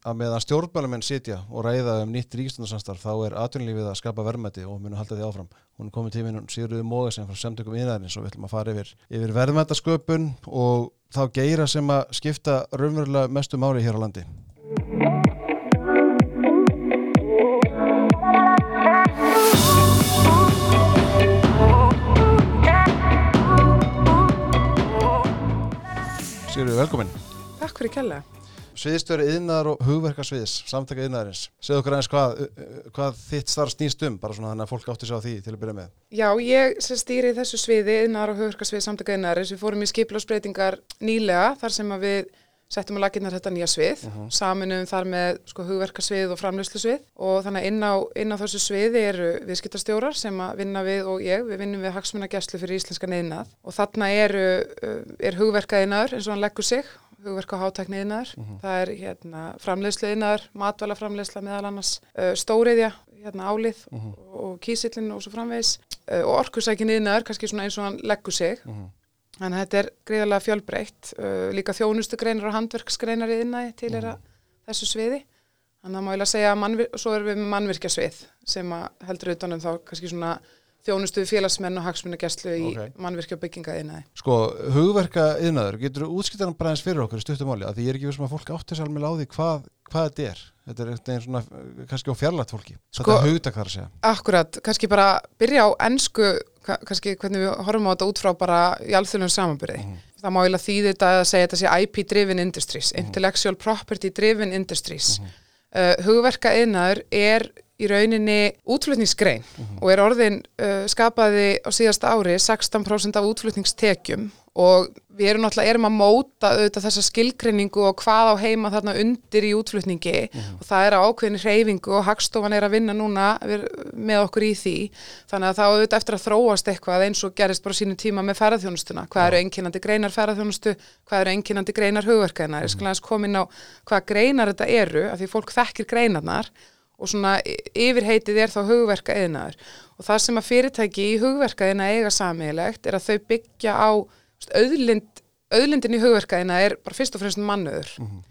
að meðan stjórnmáluminn sitja og ræða um nýtt ríkistundarsamstarf þá er atvinnulífið að skapa verðmætti og munum halda því áfram. Hún er komið tíminn Sigurður Móðesson frá semtökum innæðins og við ætlum að fara yfir, yfir verðmættasköpun og þá geira sem að skipta raunverulega mestu máli hér á landi. Sigurður, velkomin. Takk fyrir kella. Sviðstöru yðnar og hugverkarsviðs, samtaka yðnarins. Segðu okkur aðeins hvað, hvað þitt starf snýst um, bara svona þannig að fólk átti sig á því til að byrja með. Já, ég sem stýri þessu sviði, yðnar og hugverkarsvið samtaka yðnarins, við fórum í skiplásbreytingar nýlega þar sem við settum að laginnar þetta nýja svið, uh -huh. saminum þar með sko, hugverkarsvið og framlöslusvið og þannig inn á, inn á þessu sviði eru viðskiptastjórar sem að vinna við og ég, við vinnum við hagsmunagesslu fyrir íslenska neðinað og þarna eru, er hugverkaðinnar eins og hann leggur sig hugverk á hátækniðinar, uh -huh. það er hérna, framleiðsluðinar, matvælaframleiðsla meðal annars, stóriðja, hérna, álið uh -huh. og, og kísillin og svo framvegs og orkusækiniðinar, kannski svona eins og hann leggur sig. -huh. Þannig að þetta er greiðarlega fjölbreytt, líka þjónustugreinar og handverksgreinar í innæði til er að þessu sviði. Þannig að ég að segja að svo erum við með mannvirkjasvið sem heldur utanum þá kannski svona þjónustuði félagsmenn og hagsmunagesslu í okay. mannverkja og bygginga yðnaði. Sko, hugverka yðnaður, getur þú útskiptaðan bara eins fyrir okkur í stuttumáli, að því ég er ekki veist að fólk sér alveg á því hvað, hvað þetta er þetta er einn svona, kannski á fjarlægt fólki sko, þetta er hugtak þar að segja. Akkurat, kannski bara byrja á ennsku kannski hvernig við horfum á þetta út frá bara í alþjóðlunum samanbyrði. Mm. Það má eiginlega þýði þetta að segja þetta sé IP driven industries, mm intellectual property driven industries. Mm uh, hugverka yðnaður er í rauninni útflutningsgrein uh -huh. og er orðin uh, skapaði á síðasta ári 16% af útflutningstekjum og við erum náttúrulega erum að móta auðvitað þessa skilgreiningu og hvað á heima þarna undir í útflutningi uh -huh. og það er ákveðin reyfingu og Hagstofan er að vinna núna með okkur í því. Þannig að það auðvitað eftir að þróast eitthvað eins og gerist bara sínum tíma með ferðarþjónustuna hvað eru enginandi greinar ferðarþjónustu hvað eru enginandi greinar hugverkaðina ég skal aðeins koma inn á hvað greinar þetta eru af því fólk þekkir greinarnar og svona yfirheitið er þá hugverka eðnaður og það sem að fyrirtæki í hugverkaðina eiga samílegt er að þau byggja á auðlind, auðlindin í hugverkaðina er bara fyrst og fremst mannöður mm -hmm.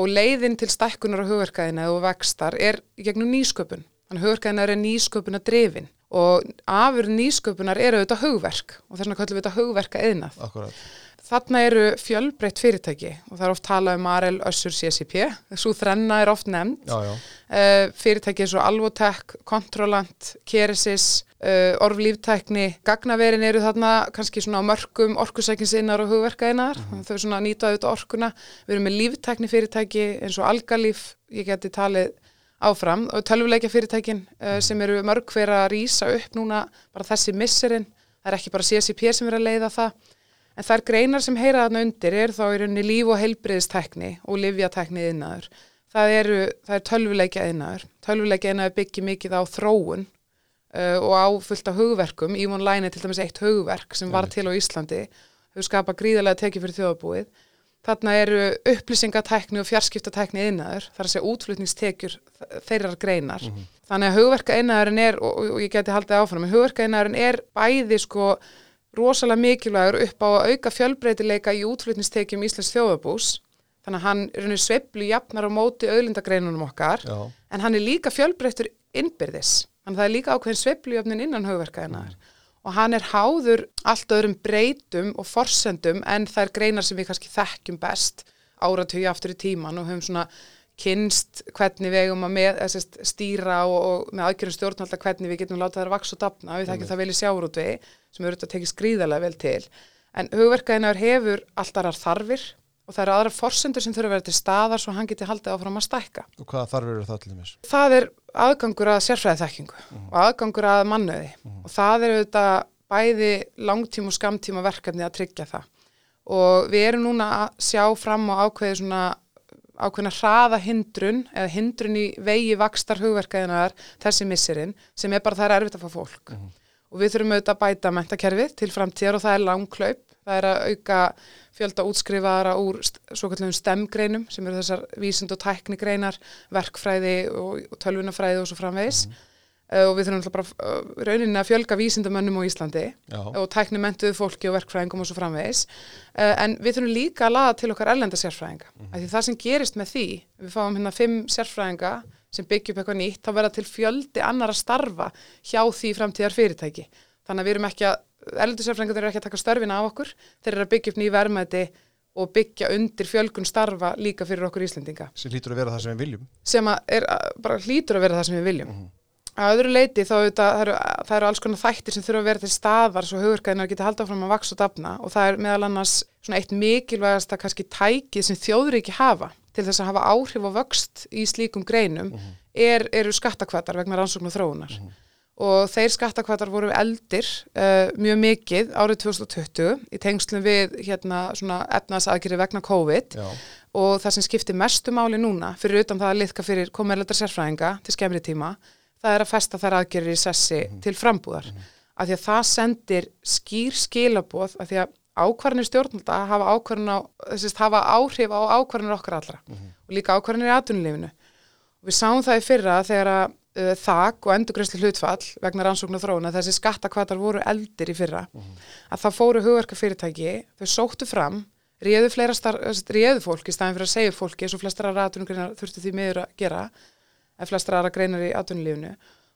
og leiðin til stækkunar á hugverkaðina og vextar er gegnum nýsköpun. Þannig að hugverkaðina er nýsköpuna drefin og afur nýsköpunar eru auðvitað hugverk. Og þess vegna kallum við þetta hugverka eðnað Akkurat Þarna eru fjölbreytt fyrirtæki og það er oft talað um Arel Össur CCP, svo þrenna er oft nefnd. Já, já. Uh, fyrirtæki eins og Alvotech, Controlant, Keresis, uh, Orflíftækni, Gagnaverin eru þarna kannski svona mörgum orkusækinsinnar og hugverkaðinnar, mm -hmm. þau svona nýtaðu þetta orkuna. Við erum með líftækni fyrirtæki eins og Algalíf, ég geti talið áfram og tölvuleikja fyrirtækin uh, sem eru mörg hver að rýsa upp núna bara þessi misserinn. Það er ekki bara CCP sem er að leiða það En þær greinar sem heyra þarna undir er þá í rauninni líf- og heilbriðstekni og livjatekni innaður. Það eru, það er tölvuleikja innaður. Tölvuleikja innaður byggir mikið á þróun uh, og á fullt af hugverkum. Ívon Læni til dæmis eitt hugverk sem var til á Íslandi. Þau skapa gríðarlega tekið fyrir þjóðabúið. Þarna eru upplýsingatekni og fjarskiptatekni innaður. Það er að segja útflutningstekjur þeirrar greinar. Mm -hmm. Þannig að hugverka innaðurinn er, og, og ég geti haldið áfram, hugverka innaðurinn er bæði sko rosalega mikilvægur upp á að auka fjölbreytileika í útflutnistekjum Íslands þjóðabús þannig að hann er sveiblu jafnar á móti auðlindagreinunum okkar Já. en hann er líka fjölbreytur innbyrðis þannig að það er líka ákveðin sveiblu jafnin innan höfverkaðinar mm. og hann er háður allt öðrum breytum og forsendum en það er greinar sem við kannski þekkjum best áratöyu aftur í tíman og höfum svona kynst hvernig við eigum að með, sest, stýra og, og með aðgjörðum stjórnhalda hvernig við getum látað það að vaks og dapna, við þekkjum það vel í sjáurútvi sem eru þetta að tekja skrýðalega vel til en hugverkaðinar hefur alltaf þarfir og það eru aðra forsendur sem þurfa að vera til staðar svo hann geti haldið áfram að stækka Og hvaða þarfir eru það til dæmis? Það er aðgangur að sérfræði þekkingu uh -huh. og aðgangur að mannöði uh -huh. og það eru þetta bæði langtíma og skamtíma verkefni að tryggja það og við erum núna að sjá fram á ákveði svona ákveðna hraða hindrun eða hindrun í vegi vakstar hugverkaðinar þessi missirinn sem er bara það er erfitt að fá fólk uh -huh og við þurfum auðvitað að bæta mentakerfið til framtíðar og það er langklaup, það er að auka fjölda útskrifaðara úr svo kallum stemgreinum sem eru þessar vísind og tæknigreinar, verkfræði og, tölvunafræði og svo framvegs. Mm -hmm. Uh, og við þurfum alltaf bara uh, rauninni að fjölga vísindamönnum á Íslandi Já. og tækni mentuðu fólki og verkfræðingum og svo framvegis. Uh, en við þurfum líka að laða til okkar erlenda sérfræðinga. Mm -hmm. því það sem gerist með því við fáum hérna fimm sérfræðinga sem byggja upp eitthvað nýtt þá verða til fjöldi annar að starfa hjá því framtíðar fyrirtæki þannig að við erum ekki að erlendu sérfræðingar eru ekki að taka störfina af okkur þeir eru að byggja upp ný verðmæti og byggja undir fjölgun starfa líka fyrir okkur Íslendinga. Sem hlýtur að vera það sem við viljum. Sem að er bara hlýtur að vera það sem við viljum að öðru leiti þá auðvitað, það, eru, það eru alls konar þættir sem þurfa að vera til staðar svo hugurkæðinar geta haldið áfram að vaks og dafna. Og það er meðal annars svona eitt mikilvægasta kannski tækið sem þjóðriki hafa til þess að hafa áhrif og vöxt í slíkum greinum er, eru skattakvætar vegna rannsókn og þróunar. Og þeir skattakvætar voru eldir uh, mjög mikið árið 2020 í tengslum við hérna svona efnaðsaðgeri vegna COVID. Já. og það sem skiptir mestu máli núna fyrir utan það að liðka fyrir komerleldar sérfræðinga til skemmri tíma, það er að festa þær aðgerir í sessi til frambúðar. Af því að það sendir skýr skilaboð af því að ákvarðanir stjórnalda hafa, á, þessist, hafa áhrif á ákvarðanir okkar allra og líka ákvarðanir í atvinnulífinu. Og við sáum það í fyrra þegar að uh, þak og endurgræslu hlutfall vegna rannsókn og þróun að þessi skattakvatar voru eldir í fyrra að það fóru hugverka fyrirtæki þau sóttu fram, réðu star, réðu fólk í staðin fyrir að segja fólki eins og flestar aðra atvinnugreinar þurftu því miður að gera eða flestar aðra greinar í atvinnulífinu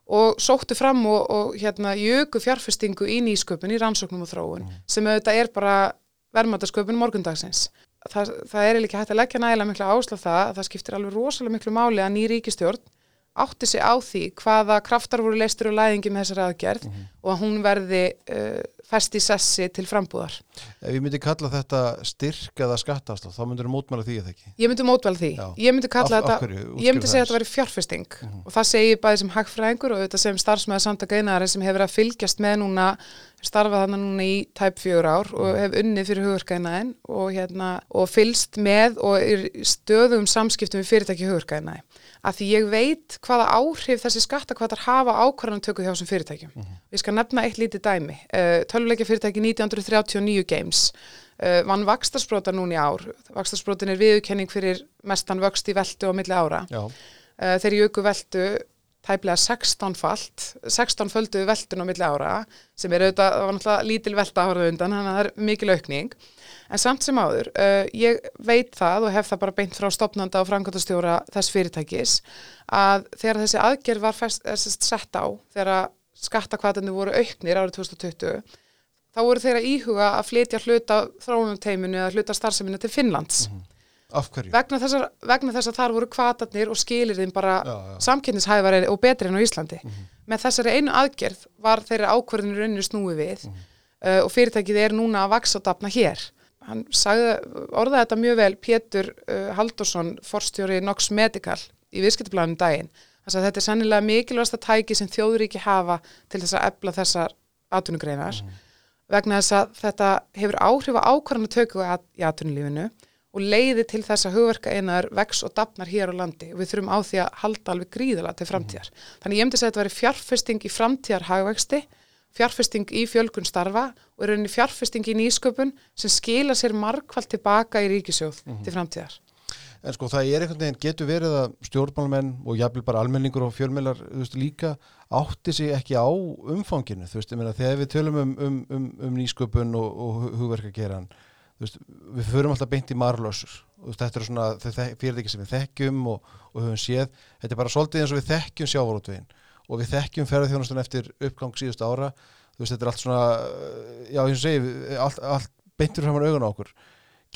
og sóttu fram og, og hérna jöku fjárfestingu í nýsköpun, í rannsóknum og þróun sem auðvitað er bara verðmætasköpun morgundagsins. Það, það er líka hægt að leggja nægilega miklu áslá það að það skiptir alveg rosalega miklu máli að ný ríkistjórn átti sig á því hvaða kraftar voru leistur og læðingi með þessari aðgerð og að hún verði uh, fest í sessi til frambúðar. Ef ég myndi kalla þetta styrk eða skattafslátt, þá myndir þú mótmæla því eða ekki? Ég myndi mótvæla því. Já. Ég myndi kalla Af- af þetta, hverju? ég myndi segja að þetta væri fjárfesting og það segi ég bæði sem hagfræðingur og þetta sem starfsmæða samtaka einari sem hefur að fylgjast með núna, starfað þarna núna í tæp fjögur ár og hef unnið fyrir hugurkainaðin og, hérna, og fylst með og er stöðum samskiptum við fyrirtæki hugurkainaði. Að því ég veit hvaða áhrif þessi skattakvatar hafa ákvarðan tökku hjá þessum fyrirtækjum. Við skal nefna eitt lítið dæmi. Uh, Töluleikja fyrirtæki 1939 Games uh, vann vakstarspróta núna í ár. Vakstarsprótin er viðurkenning fyrir mestan vöxt í veltu á milli ára. Uh, þeir jöku veltu tæplega 16 falt, 16 földu veltun á milli ára sem er auðvitað, það var náttúrulega lítil velta ára undan, þannig að það er mikil aukning. En samt sem áður, uh, ég veit það og hef það bara beint frá stopnanda og framkvæmtastjóra þess fyrirtækis að þegar þessi aðgerð var fest, eh, sett á, þegar skattakvatinni voru auknir árið 2020, þá voru þeir að íhuga að flytja hluta þróunumteiminu eða hluta starfseminu til Finnlands af hverju? vegna þess, að, að þar voru kvatarnir og skilirðin bara samkynningshæfari og betri enn á Íslandi. Með þessari einu aðgerð var þeirri ákvörðinu rauninu snúið við uh, og fyrirtækið er núna að vaksa og dafna hér. Hann sagði, orðaði þetta mjög vel, Pétur uh, Haldursson, forstjóri Nox Medical í viðskiptablaðum daginn. Þannig að þetta er sannilega mikilvægasta tæki sem þjóðuríki hafa til þess að ebla þessar atvinnugreinar vegna þess að þetta hefur áhrif á ákvarðan tökku í atvinnulífinu og leiði til þess að hugverka einar vex og dafnar hér á landi og við þurfum á því að halda alveg gríðala til framtíðar. Þannig ég myndi að þetta væri fjárfesting í framtíðar hagvexti, fjárfesting í fjölgun starfa og er rauninni fjárfesting í nýsköpun sem skila sér margfald tilbaka í ríkisjóð til framtíðar. En sko það er einhvern veginn, getur verið að stjórnmálmenn og jafnvel bara almenningur og fjölmjölar, líka átti sig ekki á umfanginu, þú veist, ég meina þegar við tölum um, um, um, um nýsköpun og, og hugverkageran, veist, við förum alltaf beint í marlösur, þetta er svona fyrirtæki sem við þekkjum og, og höfum séð, þetta er bara svolítið eins og við þekkjum sjávarótvegin og við þekkjum ferðarþjónustun eftir uppgang síðustu ára, veist, þetta er allt svona, já, eins og segi, við- allt, allt beintur fram augun á okkur.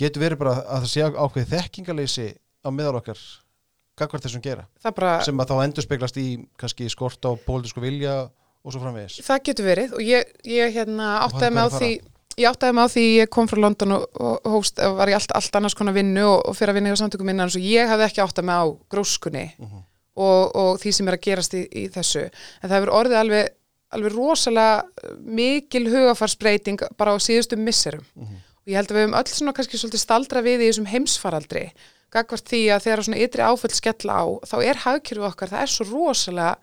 Getur verið bara að það sé ákveðið þekkingaleysi á meðal okkar gagvart þessum gera bara, sem að þá endur speglast í kannski skort á pólitísku vilja og svo framvegis? Það getur verið og ég, ég hérna áttaði mig á því ég áttaði mig á því ég kom frá London og, og hóst, var ég allt, allt annars konar vinnu og, og fyrir að vinna í samtökum minna en svo ég hafði ekki áttað mig á gróskunni og, og því sem er að gerast í, í þessu. En það hefur orðið alveg, alveg rosalega mikil hugafarsbreyting bara á síðustu misserum. Og ég held að við höfum öll svona kannski svolítið staldra við í þessum heimsfaraldri gagvart því að þegar svona ytri áföll skella á þá er hagkjörfu okkar, það er svo rosalega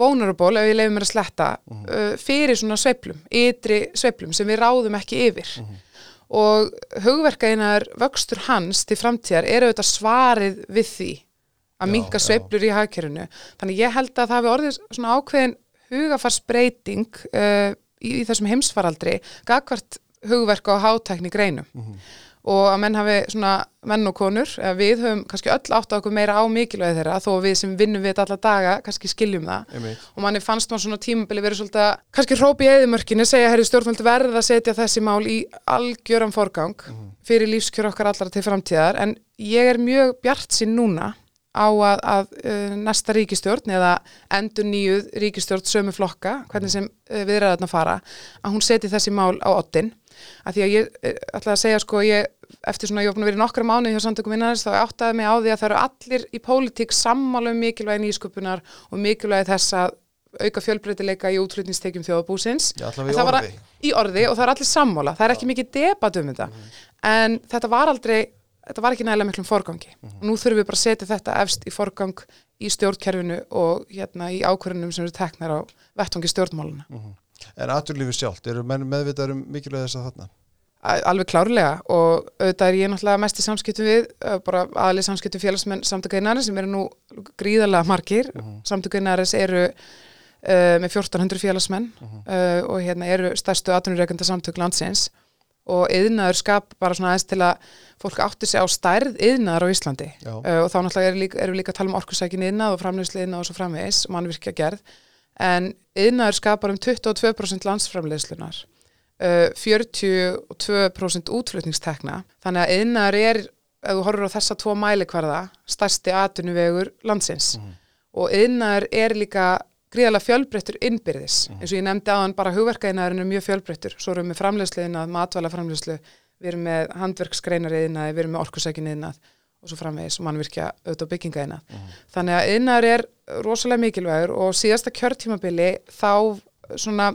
vulnerable, ef ég leiði mér að sletta uh, fyrir svona sveiflum, ytri sveiflum sem við ráðum ekki yfir. Og hugverkaðinar vöxtur hans til framtíðar er auðvitað svarið við því að Já, minka já. sveiflur í hagkerfinu. Þannig ég held að það hafi orðið svona ákveðin hugafarsbreyting uh, í, í þessum heimsfaraldri gagvart hugverk og hátækni greinum og að menn hafi svona menn og konur, eða við höfum kannski öll átt á okkur meira á mikilvægi þeirra þó að við sem vinnum við þetta alla daga kannski skiljum það. Einmitt. og manni fannst maður svona tímabili verið svolítið að kannski hrópi í eðimörkinu, segja herri stjórnvöld verða að setja þessi mál í algjöran forgang fyrir lífskjör okkar allara til framtíðar. En ég er mjög bjart sín núna á að, að uh, næsta ríkistjórn eða endur nýjuð ríkistjórn sömu flokka, hvernig sem uh, viðræðarna fara, að hún seti þessi mál á oddin, að því að ég uh, ætla að segja sko, ég, eftir svona ég var búin að vera í nokkra mánuði hjá samtökum innanins, þá áttaði mig á því að það eru allir í pólitík sammála um mikilvægi nýsköpunar og mikilvægi þess að auka fjölbreytileika í útflutningstekjum þjóðabúsins Já, það var orði. í orði og það er allir sammála, það er ekki mikið debat um þetta. En þetta var aldrei þetta var ekki nægilega miklum forgangi. Og nú þurfum við bara að setja þetta efst í forgang í stjórnkerfinu og hérna í ákvörðunum sem eru teknar á vettvangi stjórnmáluna En aturlífi sjálft, eru menn meðvitaður um mikilvæg þess að þarna? Al- alveg klárlega. Og auðvitað er ég náttúrulega mest í samskiptum við uh, bara aðlið samskiptum félagsmenn samtöku einarins sem eru nú gríðarlega margir. Uh samtöku einarins eru uh, með 1400 félagsmenn uh, og hérna eru stærstu atvinnureikenda samtök landsins. Og yðnaður skap bara svona aðeins til að fólk átti sig á stærð yðnaðar á Íslandi. Og þá náttúrulega eru líka, eru líka að tala um orkusækin yðnað og framleiðslu yðnað og svo framvegis mannvirkja gerð en yðnaður skapar um 22% landsframleiðslunar uh, 42% útflutningstekna. Þannig að yðnaður er ef þú horfur á þessa tvo mælikvarða stærsti atvinnuvegur landsins. Og yðnaður er líka gríðarlega fjölbreyttur innbyrðis. Eins og ég nefndi aðan bara hugverkaðinaðurinn er mjög fjölbreyttur. Svo erum við með framleiðsluðinað, matvælaframleiðslu við erum með handverksgreinariðinað við erum með orkusækiniðinað og svo framvegis mannvirkja auðvitað og byggingaðinað þannig að yðnaður er rosalega mikilvægur og síðasta kjörtímabili þá svona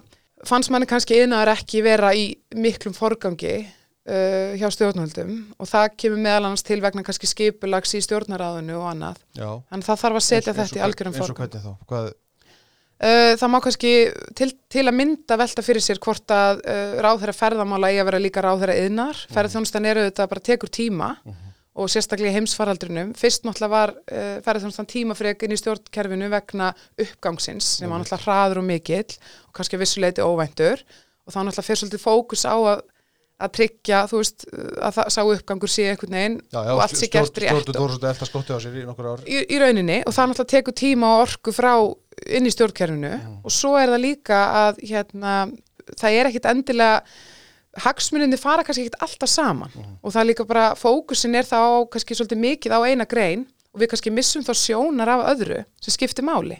fannst manni kannski yðnaður ekki vera í miklum forgangi uh, hjá stjórnvöldum og það kemur meðal annars til vegna kannski skipulags í stjórnaráðinu og annað Já. Þannig að það þarf að setja Eins- eins þetta í og algjörum hvern- Eins og forgang. hvernig þá? Hvað, Uh, það má kannski til, til að mynda velta fyrir sér hvort að uh, ráðherra ferðamála eigi að vera líka ráðherra yðnar. Mhm. Ferðarþjónustan eru þetta bara tekur tíma og sérstaklega í heimsfaraldrinum. Fyrst náttúrulega var uh, ferðarþjónustan tímafrek inn í stjórnkerfinu vegna uppgangsins sem var náttúrulega hraður og mikill og kannski að vissuleiti óvæntur. Og þá náttúrulega fyrir svolítið fókus á að að tryggja, þú veist, að það sá uppgangur sé einhvern veginn já, já, og allt sé gert rétt Stjórnvöld voru svolítið elda skotti á sér í nokkur ár. í, í rauninni. Og það náttúrulega tekur tíma og orku frá inn í stjórnkerfinu. Og svo er það líka að hérna, það er ekkit endilega hagsmuninni fara kannski ekkit alltaf saman. Og það er líka bara, fókusin er þá kannski svolítið mikið á eina grein og við kannski missum þá sjónar af öðru sem skiptir máli.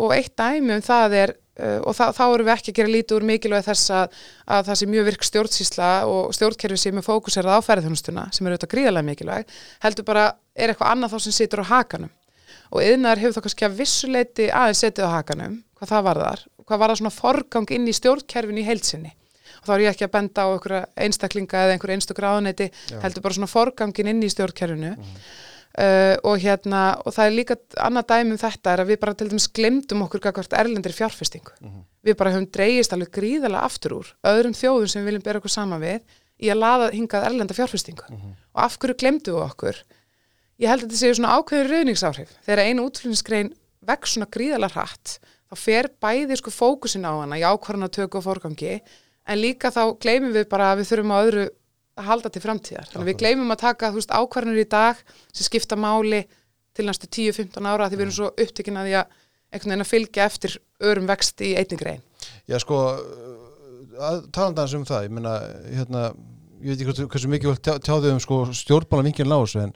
Og eitt dæmi um það er uh, og það, þá erum við ekki að gera lítið úr mikilvæg þess að, að það sé mjög virk stjórnsýsla og stjórnkerfi sé með fókusera á ferðarþjónustuna sem er auðvitað gríðarlega mikilvæg heldur bara er eitthvað annað þá sem situr á hakanum. Og yðnar hefur þá kannski að vissuleiti aðeins setið á hakanum hvað það varðar, hvað var það svona forgang inn í stjórnkerfinu í heilsinni og þá er ég ekki að benda á einhverja einstaklinga eða einhverja einstakra ráðuneyti, heldur bara svona forgangin inn í stjórnkerfinu. Uh, og hérna, og það er líka annað dæmi um þetta er að við bara til dæmis glemdum okkur gagvart erlendir fjárfestingu. Við bara höfum dreigist alveg gríðarlega aftur úr öðrum þjóðum sem við viljum bera okkur saman við í að laða hingað erlenda fjárfestingu. Og af hverju glemdu við okkur? Ég held að þetta séu svona ákveður rauningsáhrif þegar einu útflutningsgrein vex svona gríðarlega hratt þá fer bæði sko fókusin á hana í ákvarðan að tökja og forgangi en líka þá gleymum við bara að við þurfum á öðru að halda til framtíðar. Þannig að við gleymum að taka þú veist ákvarðanir í dag sem skipta máli til næstu 10-15 ára því við erum svo upptekinn að því að einhvern veginn að fylgja eftir örum vext í einni grein. Já, sko, talandans um það, ég meina, hérna, ég veit ekki hversu, mikið tjá, tjáðu um sko, stjórnmála vinkinn lásu, en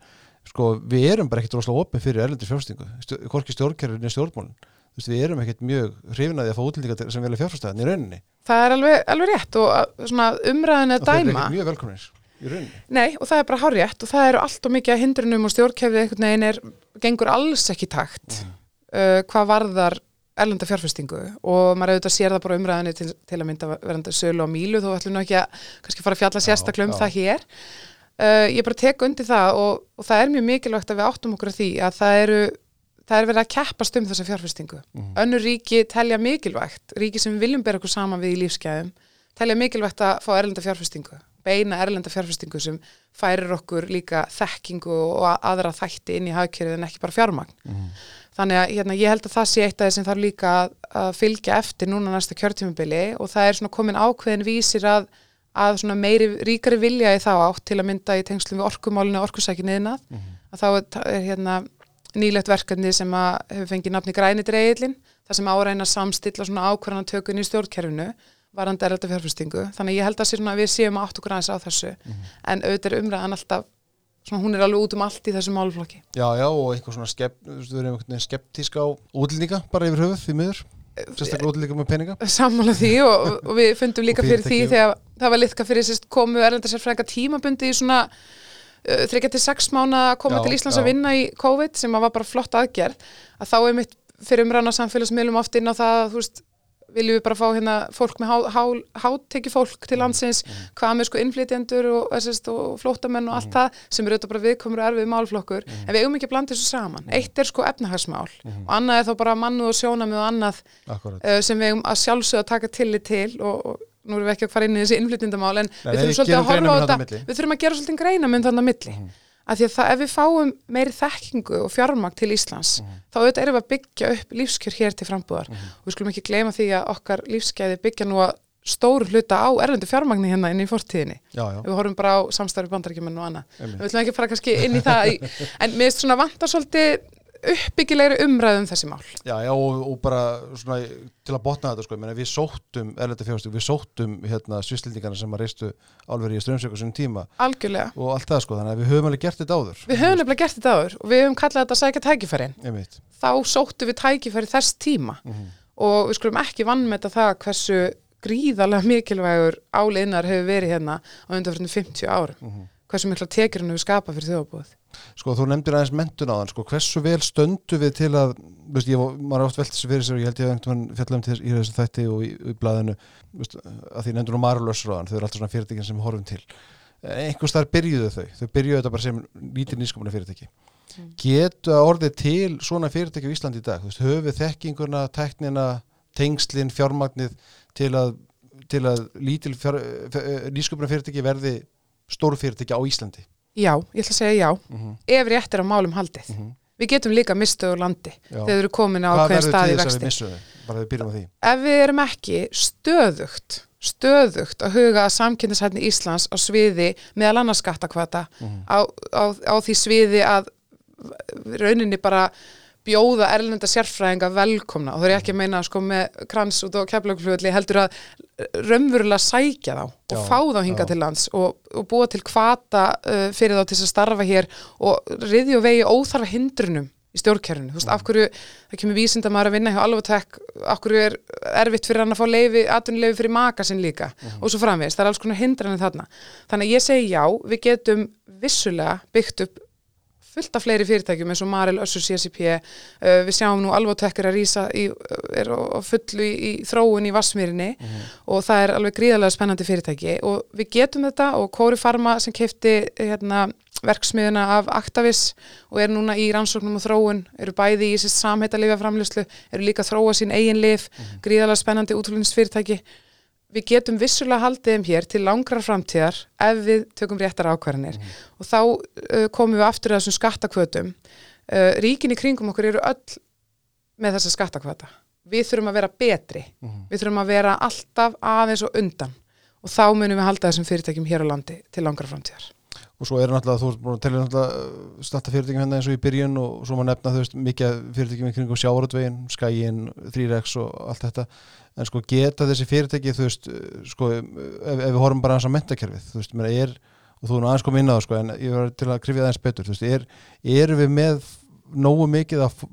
sko, við erum bara ekkert rosalega opið fyrir erlendir fjárfestingu, hvorki stjórnkerfin er stjórnmálin. Veist, við erum ekkert mjög hrifinaði að fá útlendingar sem vilja fjárfæstaðan í rauninni. það er alveg, alveg rétt og svona umræðin að Og þeir eru dæma. ekkert mjög velkomnir í rauninni. Nei, og það er bara hárrétt og það eru allt og mikið að hindrunum og stjórnkefið einhvern veginn er, gengur alls ekki takt uh, hvað varðar erlenda fjárfestingu. Og maður auðvitað sér það bara umræðinni til, til að mynda verandi sölu og mílu þó ætlum nú ekki að kannski fara að fjalla sérstaklega um það hér. Uh, ég bara tek undir það og, og það er mjög mikilvægt að við áttum okkur að því að það eru það er verið að keppast um þessa fjárfestingu. Önnur ríki telja mikilvægt ríki sem viljum bera okkur saman við í lífsgæðum telja mikilvægt að fá erlenda fjárfestingu beina erlenda fjárfestingu sem færir okkur líka þekkingu og aðra þætti inn í hagkerfið en ekki bara fjármagn. Þannig að hérna, ég held að það sé eitt af þeir sem þarf líka að, að fylgja eftir núna næsta kjörtímubili og það er svona komin ákveðin vísir að, að meiri, ríkari vilja í þá átt til að mynda í tengslum við orkumálinu og orkusækinu yðnað að þá er, er hérna nýlegt verkefni sem að hefur fengið nafni græni dreigilin, það sem áræna samstilla svona ákvarðana tökun í stjórnkerfinu varandi erlenda fjárfestingu. Þannig ég held að að við séum átt okkur aðeins á þessu. En auðvitað er umræðan alltaf svona hún er alveg út um allt í þessum málflokki Já, já, og eitthvað svona skepp, skeptísk á útlendinga bara yfir höfuð því miður, sérstaklega útlendinga með peninga. sammála því og, og við fundum líka Og fyrir því þegar það var litka fyrir sérst komu erlenda sérfræðinga uh, þryggja til sex mánu að koma Já, til Íslands já. að vinna í COVID sem var bara flott aðgerð að þá er mitt fyrir umræðan á samfélagsmiðlum oft inn á það að þú veist viljum við bara fá hérna fólk með há, há, háteki fólk til landsins hvað með sko innflytjendur og, og flóttamenn og allt það sem eru auðvitað bara viðkomur og erfið málflokkur en við eigum ekki að blanda þessu saman. Eitt er sko efnahagsmál og annað er þá bara mannu og sjónamið og annað uh, sem við eigum að sjálfsögða taka tillit til og, og nú erum við ekki að fara inn í þessi innflytjandamál en Nei, við þurfum svolítið að horfa á þetta við þurfum að gera svolítið greinamund þannig að milli. Mhm. af því að það, ef við fáum meiri þekkingu og fjármagn til Íslands Mhm. þá auðvitað erum við að byggja upp lífskjör hér til frambúðar. Og við skulum ekki gleyma því að okkar lífskeiði byggja nú að stóru hluta á erlendu fjármagni hérna inn í fortíðinni. Já, já, við horfum bara á samstarfi bandarækjumenn og annað. Við ætlum ekki að fara kannski inn í það en mér finnst svona vantar svolítið uppbyggilegri umræðum þessi mál já, já og, og bara svona til að botna þetta sko, við sóttum við sóttum hérna svislendingarna sem að reistu álveri í strömsöku sem tíma algjörlega og allt það sko, þannig að við höfum alveg gert þetta áður. Við höfum nefnilega gert þetta áður og við höfum kallað þetta að sækja tækifærin. Einmitt. Þá sóttu við tækifæri þess tíma Mhm. og við skulum ekki vannmeta það hversu gríðarlega mikilvægur áliðnar hefur verið hérna á undanfjörnum 50 árum. Mhm. Hversu mikla tekjur hann hefur skapað fyrir þjóðabúið. Sko þú nefndir aðeins mentun á þann, sko hversu vel stöndu við til að, veist, ég, maður er oft velt þessu fyrir sér og ég held ég að einhvern veginn fjalla um til í þessu þætti og í, í blaðinu, veist, að því nefndur nú marulösraðan, þau eru alltaf svona fyrirtækin sem horfum til. Einhvers þar byrjuðu þau, þau byrjuðu þetta bara sem lítið nýskomuna fyrirtæki. Getu að orðið til svona fyrirtæki á Íslandi í dag, þú veist, höfum þekkinguna, teknina, tengslin, fjármagnið til að, til að lítil fjár, nýskomuna fyrirtæki verði stóru fyrirtæki á Íslandi. Já, ég ætla að segja já, Mm ef rétt er á málum haldið. Við getum líka mistuð úr landi Já. þegar við erum komin á Hvað ákveðin verður stað í til þess að vexti. við ef við erum ekki stöðugt stöðugt að huga að samkynningshætni Íslands á sviði meðal annars skattakvata á, á, á því sviði að rauninni bara bjóða erlenda sérfræðinga velkomna. Og það er ekki að meina sko með krans út á keflaugflugulli heldur að raunverulega sækja þá og Já, fá þá hinga já. til lands og, og búa til kvata uh, fyrir þá til að starfa hér og riði og vegi óþarfa hindrunum í stjórnkerfinu, þú veist, af hverju það kemur vísindamaður að vinna hjá Alvotek af hverju er erfitt fyrir hann að fá leifi, atvinnuleifi fyrir maka sinn líka og svo framvegis, það er alls konar hindranir þarna. Þannig að ég segi já, við getum vissulega byggt upp fullt af fleiri fyrirtækjum eins og Marel, Össur, CSIP uh, við sjáum nú Alvotek er að rísa í, er á fullu í, í þróun í Vassmýrinni og það er alveg gríðarlega spennandi fyrirtæki og við getum þetta og Kóri Pharma sem kefti hérna, verksmiðuna af Actavis og er núna í rannsóknum og þróun, eru bæði í sérst samheita lifaframlöslu, eru líka að þróa sín eigin lif, gríðarlega spennandi útrúlinsfyrirtæki við getum vissulega haldið þeim hér til langrar framtíðar ef við tökum réttar ákvarðanir. Og þá uh, komum við aftur að þessum skattakvötum. Uh, ríkin í kringum okkur eru öll með þessa skattakvöta við þurfum að vera betri. Við þurfum að vera alltaf aðeins og undan. Og þá munum við halda þessum fyrirtækjum hér á landi til langrar framtíðar Og svo er náttúrulega, þú ert búin að telja náttúrulega starta fyrirtækjum hérna eins og í byrjun og svo má nefna, þú veist, mikið fyrirtækjum í kringum sjávarútvegin, skæin, 3X og allt þetta. En sko geta þessi fyrirtæki, þú veist, sko, ef, ef við horfum bara aðeins á mentakerfið, þú veist, mér er, og þú er nú aðeins komið inn á það, sko, en ég var til að krifja það eins betur, þú veist, er, eru við með nógu mikið af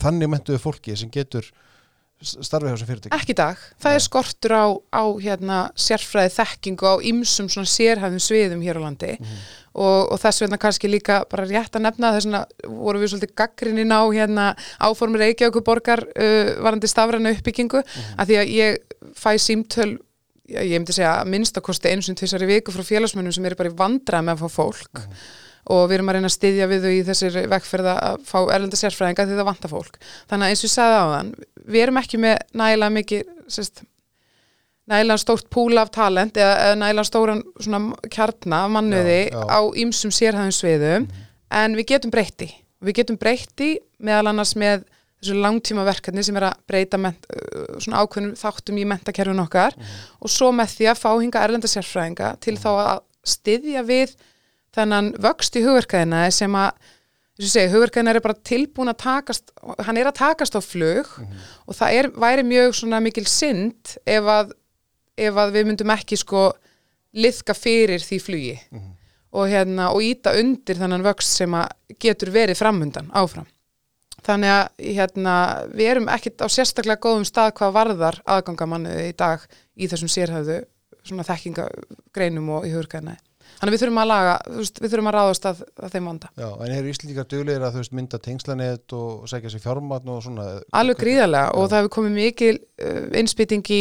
þannig mentuðu fólki sem getur starfið hjá þessu fyrirtæki? ekki dag, það er skortur á, á hérna, sérfræði þekkingu á ymsum sérhæðum sviðum hér á landi. Og, og þess vegna kannski líka bara rétt að nefna þess vegna voru við svolítið gaggrinni á hérna áformur Reykjavíkur borgar uh, varandi stafræna uppbyggingu. Að því að ég fæ símtöl já, ég myndi segja að minnstakosti eins og tvisar í viku frá félagsmönnum sem eru bara í vandrað með að fá fólk. Og við erum að reyna að styðja við þau í þessir vegferða að fá erlenda sérfræðinga því það vantar fólk. Þannig að eins og ég sagði á þann, við erum ekki með nægilega mikið sérst, nægilega stórt púl af talent eða, eða nægilega stóran svona kjarna af mannuði Já, já. á ýmsum sérhæðum sviðum. En við getum breytti við getum breytti meðal annars með þessu langtíma verkefni sem er að breyta ment, svona ákveðnum þáttum í mentakerfin okkar og svo með því að fá hinga erlenda sérfræðinga til þá að styðja við þennan vöxt í hugverkaðina sem að þess að segja, hugverkaðina er bara tilbúin að takast, hann er að takast á flug og það er, væri mjög svona mikil synd ef að, ef að við myndum ekki sko liðka fyrir því flugi og, hérna, og íta undir þannan vöxt sem að getur verið framundan áfram. Þannig að hérna, við erum ekkit á sérstaklega góðum stað hvað varðar aðgangamannu í dag í þessum sérhæðu svona þekkingagreinum og í hugurkæðina. Þannig við þurfum að laga, veist, við þurfum að ráðast að, að þeim vanda. Já, en eru Íslendingar duglegir að veist mynda tengslanett og segja sér fjármatn og svona Alveg gríðarlega og það hefur komið mikil uh, innspýting í,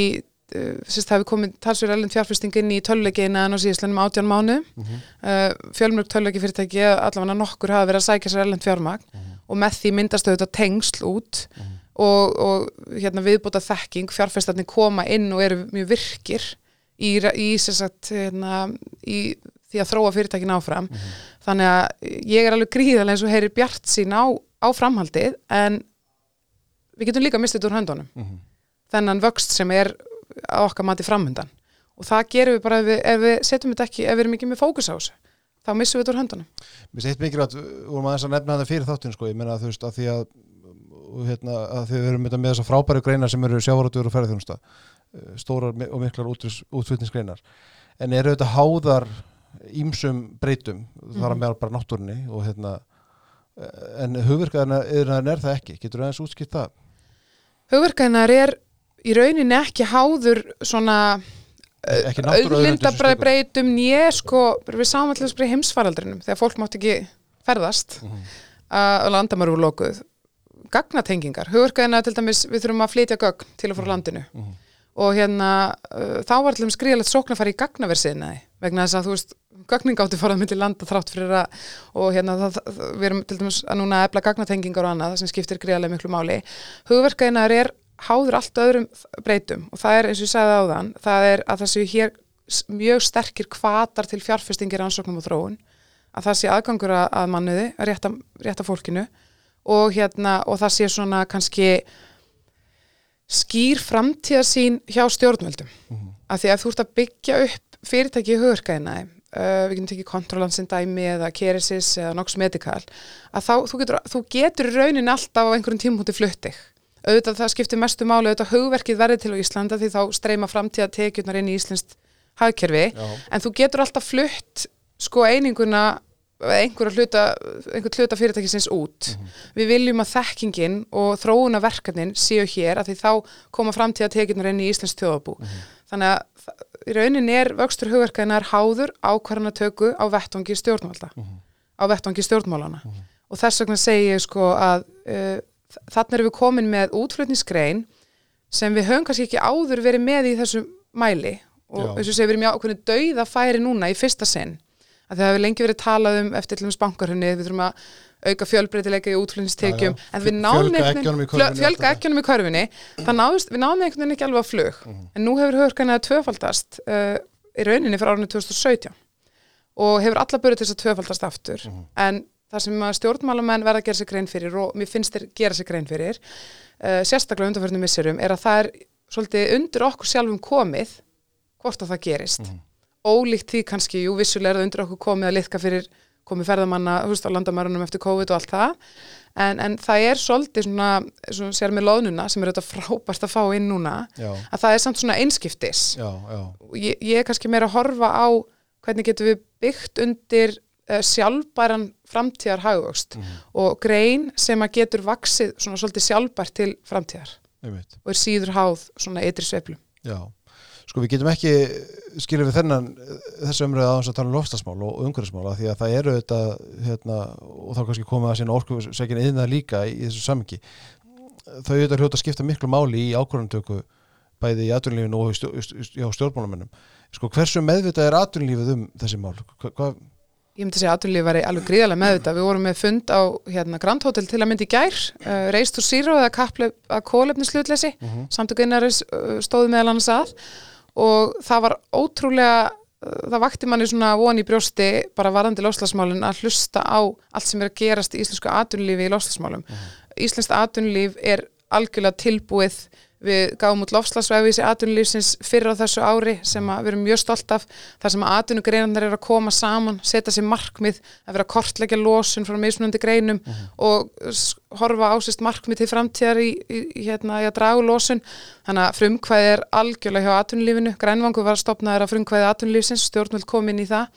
uh, sérst, það hefur komið talsverð erlend fjárfesting inn í töluleikina en á síðislega átján mánu. Mhm. Uh, fjölmörg töluleiki fyrirtæki, allavega nokkur hafa verið að sækja sér erlend fjármagn og með því myndast auðvitað tengsl út og, og hérna, viðbúta þekking, fjárfestarnir koma inn og eru mjög virkir í, í, sagt, hérna, í því að þróa fyrirtækin áfram. Þannig að ég er alveg gríðarlega eins og heyrir bjart sín á, á framhaldið en við getum líka mistið úr höndunum. Mhm. þennan vöxt sem er á okkar mati framhundan og það gerum við bara ef við, ef við setjum þetta ekki, ef við erum ekki með fókus á þessu þá missum við þetta úr höndunum. Mér seitt mikilvægt, við vorum aðeins að nefna þetta fyrir þáttin sko, ég meina að þú veist að því að og hérna, að þið erum þetta með þessar frábæru greinar sem eru sjávarútur og ferðarþjónusta eh, stórar og miklar útflutningsgreinar. En eru þetta háðar ímsum breytum þar að meðal bara náttúrunni og hérna eh, en hugverkaðina er það ekki, getur aðeins útskipt það? hugverkaðinar er í rauninni ekki háður svona Ekki náttúru auðlinda bara breytum nýje sko, við í heimsfaraldrinum þegar fólk mátt ekki ferðast Mhm. að landamæru voru lokuð. Gagnatengingar, hugverkaðina til dæmis við þurfum að flytja gögn til og frá landinu. Mhm. og hérna uh, þá var til dæmis gríðalegt sókn að fara í gagnaversiðnaði vegna þess að þú veist gögnin gátti farað myndi landa þrátt fyrir að og hérna það, það, við erum til dæmis að núna efla gagnatengingar og annað sem skiptir gríðarlega miklu máli. Hugverkaðinar er háður allt öðrum breytum og það er eins og ég sagði áðan það er að það séu hér mjög sterkir kvatar til fjárfestingir ansóknum og þróun að það sé aðgangur að, manniði, að rétta, rétta fólkinu og hérna og það sé svona kannski skýr framtíðasín hjá stjórnvöldum. Af því að þú ert að byggja upp fyrirtæki í hugurkaðina uh, við getum tekið kontrolansin dæmi eða Keresis eða Nox Medical að þá, þú getur, þú getur raunin alltaf á einhverjum tímhúti fluttig auðvitað það skiptir mestu máli auðvitað hugverkið verði til á Íslanda því þá streyma framtíða tekjurnar inn í Íslands hagkerfi Já. en þú getur alltaf flutt sko eininguna einhverja hluta, einhver hluta fyrirtækisins út. Við viljum að þekkingin og þróuna verkefnin séu hér að því þá koma framtíða tekjurnar inn í Íslands þjóðabú. Þannig að í rauninni er vöxtur hugverkaðinar háður ákvarðanatöku á vettvangi stjórnvalda, á vettvangi stjórnmálana. Og þess vegna segi ég sko að uh, þannig erum við komin með útflutningsgrein sem við höfum kannski ekki áður verið með í þessu mæli. Og og segir við erum í ákveðinu dauða færi núna í fyrsta sinn. Að það hefur lengi verið talað um eftir til dæmis bankarhunni, við þurfum að auka fjölbreytileika í já. en við náðum körfunni, fjölga ekkjunum í náðust, við náðum veginn ekki alveg að flug Mhm. en nú hefur hörkana tvöfaldast uh, í rauninni fyrir árinu 2017 og hefur alla börið til þess að tvöfaldast aftur Mhm. en það sem að stjórnmálamenn verða að gera sér grein fyrir og mér finnst þeir gera sér grein fyrir uh, sérstaklega undanförnum misserum er að það er svolítið undir okkur sjálfum komið hvort að það gerist Mhm. ólíkt því kannski, jú vissulega er það undir okkur komið að liðka fyrir komið ferðamanna veist, á landamærunum eftir COVID og allt það. En, en það er svolítið svona, svona sér með loðnuna sem er þetta frábært að fá inn núna Já, að það er samt svona einskiptis. Já, já, ég, ég er kannski meira að horfa á hvernig getum við byggt undir uh, sjálfbæran framtíðar hagvöxt og grein sem að getur vaksið svona svolítið sjálfbært til framtíðar einmitt. og er síður háð svona eitri sveiflum. Já, sko við getum ekki skilja við þennan þessu umröðu aðeins að tala um lofstasmál og umhverfismál af því að það eru þetta hérna, og þá kannski komið að sína orku segjum yðna líka í, í þessu samingi þau auðvitað hljóta að skipta miklu máli í ákvörðantöku bæði í atvinnlífinu og í stjó, já, stjórnmálamennum sko hversu meðvitað er atvinnlífið um þessi mál? Hva, Ég myndi að segja að atvinnlífi væri alveg gríðarlega með þetta. Við vorum með fund á hérna, Grand Hotel til að myndi gær, uh, reist úr síru eða kappleif að kólefnislutleysi, mm -hmm. samtökuinnaris uh, stóðu meðal annars að og það var ótrúlega uh, það vakti manni svona von í brjósti bara varandi lofslagsmálin að hlusta á allt sem er að gerast í íslensku atvinnulífi í lofslagsmálum. Íslenskt atvinnulíf er algjörlega tilbúið við gáum út lofslagsvæfis í atvinnulífsins fyrir á þessu ári sem að við erum mjög stolt af þar sem að atvinnugreinarnar eru að koma saman setja sér markmið að vera að kortleggja losun frá mismunandi greinum og s- horfa ásist markmið til framtíðar í, í, hérna, í að draga úr losun. Þannig að frumkvæði er algjörlega hjá atvinnulífinu. Grænvangu var stopnaður af frumkvæði atvinnulífsins stjórnvöld kom inn í það.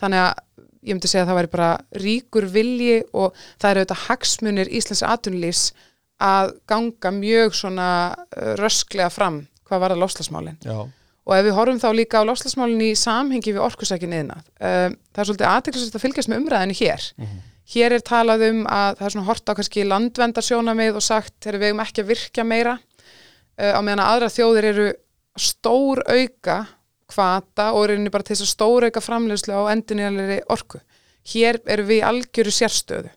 Þannig að ég myndi segja að það væri bara ríkur vilji og það eru auðvitað hagsmunir Íslands atvinnulífs að ganga mjög svona uh, rösklega fram hvað var það lofslagsmálin Já, og ef við horfum þá líka á lofslagsmálin í samhengi við orkusækin yðnað uh, það er svolítið aðteklisvægt að fylgjast með umræðinu hér. Hér er talað um að það er svona hort á kannski landvendarsjónamið og sagt þegar við eigum ekki að virkja meira. Uh, á meðan að aðra þjóðir eru stór auka kvata og eru bara til þess að stór auka framleiðslu á endunniðanlega orku. Hér eru við algjöru sérstöðu.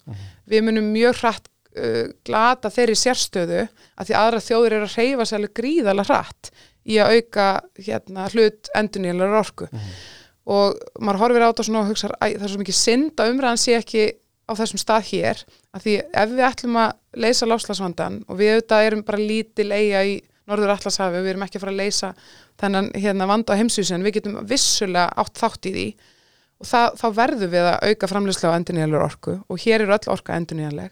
Við munum mjög hratt uh, glata þeirri sérstöðu að því aðra þjóðir eru að reyfa sér alveg gríðalega hratt í að auka hérna, hlut endunniðanlega orku. Og maður horfir á þetta svona og hugsa það er svo mikið synd að umræðan sé ekki á þessum stað hér. Að því ef við ætlum að leysa lofslagsvandan og við auðvitað erum bara lítil eiga í Norður Atlashafi og við erum ekki að fara að leysa þennan hérna, vanda á heimsvísin við getum vissulega átt þátt í því. Og það, þá verðum við að auka framleyslu á endurnýjanlegur orku og hér eru öll orka endurnýjanleg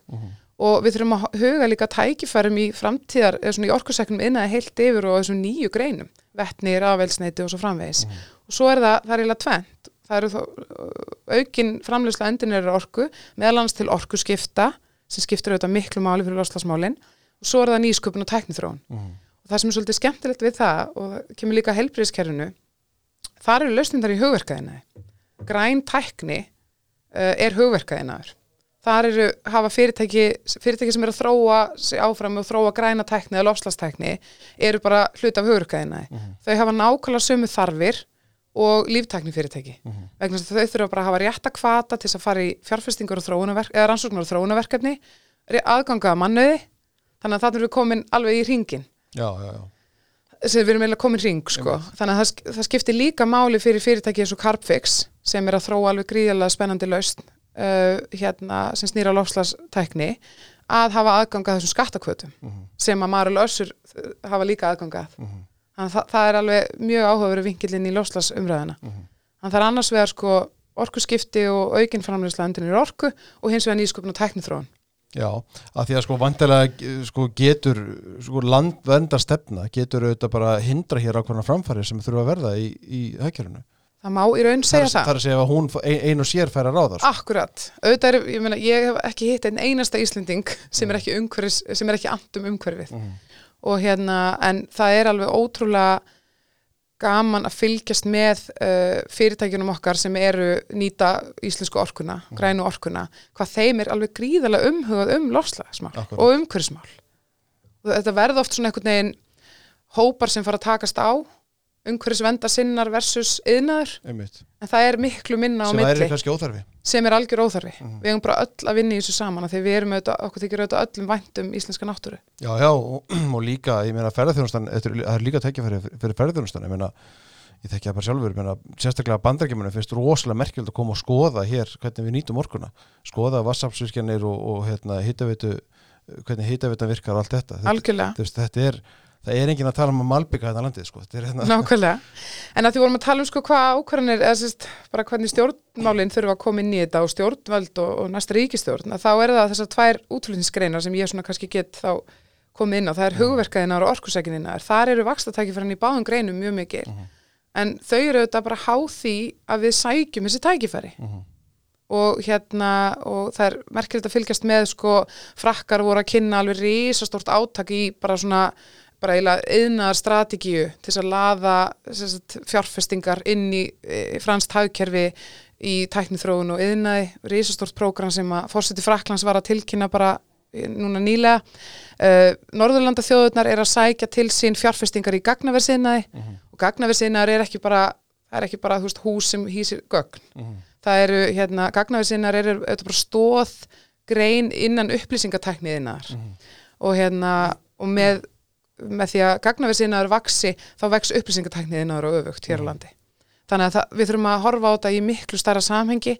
og við þurfum að huga líka tækifærum í framtíðar, eða svona í orkuseknum innaði heilt yfir og þessum nýju greinum. Vetni, rafelsneiti og svo framvegis. Og svo er það, það er eiginlega tvent það eru þá aukin framleysla endurnýjanlegur orku, meðal annars til orkuskipta sem skiptir auðvitað miklu máli fyrir loslasmálin og svo er það nýsköpun og tæknithróun og það sem er svolítið skemmtilegt við það og það kemur líka helbriðiskerfinu þar eru lausnindar í hugverkaðinaði græn tækni uh, er hugverkaðinaður þar eru hafa fyrirtæki fyrirtæki sem eru að þróa sig áfram og þróa græna tækni eða lofslastækni eru bara hlut af hugverkaðinaði þau hafa nákvæmlega sömu þarfir og líftækni fyrirtæki vegna þess að þau þurfa bara að hafa rétta kvata til að fara í fjárfestingur og þróunaverk eða rannsóknar og þróunaverkefni aðganga að mannöði þannig að það erum við komin alveg í ringin já, já, já. sem við erum eiginlega komin ring sko. þannig að það, sk- það skiptir líka máli fyrir fyrirtæki eins og Carbfix sem er að þróa alveg gríðalega spennandi lausn uh, hérna, sem snýra lofslastækni að hafa aðganga þessum skattakvötum sem að Marul Össur uh, hafa líka aðganga að. Þannig að það, það er alveg mjög áhugaveru vinkilinn í lofslagsumræðina þannig að það er annars vegar sko orkuskipti og aukin framleysla endinir orku og hins vegar nýsköpun og tæknithróun Já, að því að sko vantilega sko getur sko landvendar stefna getur auðvitað bara hindra hér ákveðna framfæri sem þurfa að verða í, í hökjörunu. Það má í raun segja Það það er að segja að hún ein, ein og sér fær að ráða. Sko. Akkurat, auðvitað er, ég meina, ég hef ekki hitt einn einasta Íslending sem er ekki umhverfis, sem er ekki andum umhverfið og hérna, en það er alveg ótrúlega gaman að fylgjast með uh, fyrirtækjunum okkar sem eru nýta íslensku orkuna, grænu orkuna, hvað þeim er alveg gríðarlega umhugað um lofslagsmál og umhverfismál. Þetta verða oft svona einhvern veginn hópar sem fara að takast á umhverfisvenda sinnar versus yðnaður, en það er miklu minna á milli óþarfi. sem er algjör óþarfi. Við hefum bara öll að vinna í þessu saman því við erum auðvitað, okkur þykir auðvitað öllum væntum íslenska náttúru. Já, já, og, og líka, ég meina ferðarþjónustan, þetta er- það er líka tekja fyrir, fyrir ferðarþjónustan, ég meina, ég þekki það bara sjálfur, meina, sérstaklega bandarækjumunum finnst rosalega merkjöld að koma og skoða hér hvernig við nýtum orkuna, skoða vassafsvirkjanir og, og hérna, hittavitu, hvernig hittavitan virkar og allt þetta. Þetta, Algjörlega, veist, þetta er, það er enginn að tala um að malbygga þetta landið, sko, þetta hérna, nákvæmlega. En að því vorum að tala um sko hvað ákvarðanir, eða sérst, bara hvernig stjórnmálinn þurfa að koma inn í þetta og stjórnvöld og, og næsta ríkistjórn, að þá er það þessar tvær útflutningsgreinar sem ég svona kannski get þá komið inn á, það er hugverkaðinnar og orkusekininnar, þar eru vakstatækifærin í báðum greinum mjög mikil, en þau eru auðvitað bara háð því að við sækjum þessi tækifæri. og hérna og það er merkilegt að fylgjast með sko frakkar voru að kynna alveg risastort átak í bara svona bara yðnaðar strategíu til að laða sagt, fjárfestingar inn í e, franskt hagkerfi í tæknithróun og yðnaði risastort prógram sem að fórseti Fraklands var að tilkynna bara e, núna nýlega. Uh, Norðurlanda þjóðurnar er að sækja til sín fjárfestingar í gagnaversiðnaði. Og gagnaversiðnaðar er ekki bara er ekki bara veist, hús sem hýsir gögn. Það eru hérna, gagnaversinnar eru auðvitað bara stóð grein innan upplýsingatækniðinnar og hérna og með með því að gagnaversinaður vaksi þá vex upplýsingatækniðinaður og öfugt hér á landi. Þannig að það, við þurfum að horfa á þetta í miklu starra samhengi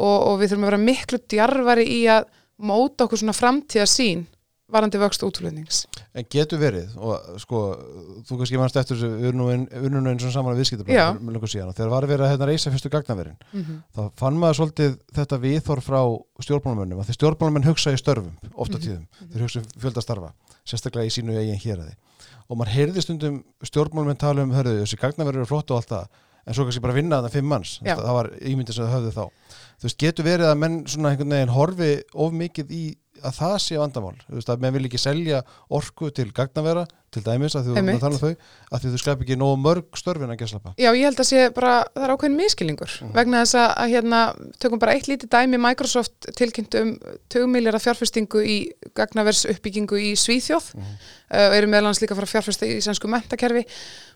og, og við þurfum að vera miklu djarfari í að móta okkur svona framtíða sín varandi vöxt útlutnings. En getur verið, og sko, þú kannski mannst eftir þessu unnunu eins og saman að og þegar var verið að hérna reysa fyrstu gagnaverin Mm þá fann maður svolítið þetta viðhor frá stjórnmálumönnum að þeir stjórnmálamenn hugsa í störfum ofta Mhm. tíðum, þeir hugsa um fjölda starfa sérstaklega í sínu eigin héræði og maður heyrði stundum stjórnmálamenn tala um hörðu, þessi gagnaverður eru flott og allt það en svo kannski bara vinna þarna fimm manns. Já. það var ímyndið sem þau höfðu þá. Þú veist, getur verið að menn svona einhvern veginn horfi of mikið í að það sé vandamál, þú veist, að menn vil ekki selja orku til gagnavera, til dæmis að þú um þau, að þú skap ekki nógu mörg störfin að geslapa Já, ég held að sé bara, það er ákveðin miskilningur vegna þess að, að hérna, tökum bara eitt lítið dæmi, Microsoft tilkynnt um 2 miljardar fjárfestingu í gagnavers uppbyggingu í Svíþjóð. Uh, og eru meðlans líka að fjárfesta í sænsku mentakerfi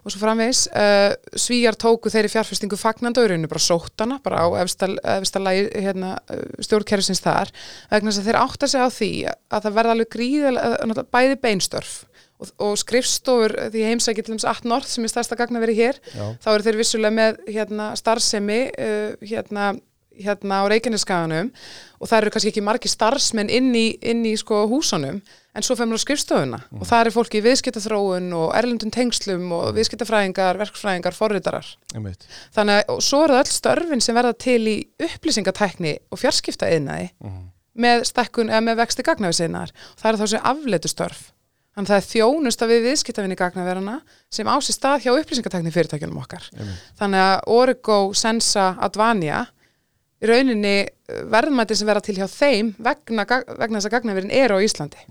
og svo framvegis. Uh, Svíjar tóku þeirri fjárfestingu fagnandaurinu, bara sótana, bara á efsta, efsta lagi hérna, uh, stjórnkerfisins þar. Vegna þess að þeir átta sig á því að það verða alveg gríðal bæði beinstörf og, og skrifstofur því ég heimsæki til þess að North sem er stærsta gagnaveri hér Já, þá eru þeir vissulega með hérna, starfsemi uh, hérna, hérna á Reykjaneskaganum og það eru kannski ekki margi starfsmenn inn í, inn í sko, húsunum en svo femur á skrifstofuna. Og það er fólki í viðskiptaþróun og erlendum tengslum og viðskiptafræðingar, verkfræðingar, forritarar. Einmitt. Þannig að svo eru það öll störfin sem verða til í upplýsingatækni og fjarskipta yðnaði með stekkun eða með vexti gagnafisinnar og það eru þá sem afleitu störf þannig að það er þjónusta við viðskiptafinni gagnaverana sem á sér stað hjá upplýsingatækni fyrirtækjunum okkar. Einmitt. þannig að Origo, Sensa, Advania í rauninni eh, verðmæti sem verða til hjá þeim vegna, vegna þess að gagnaverin eru á Íslandi.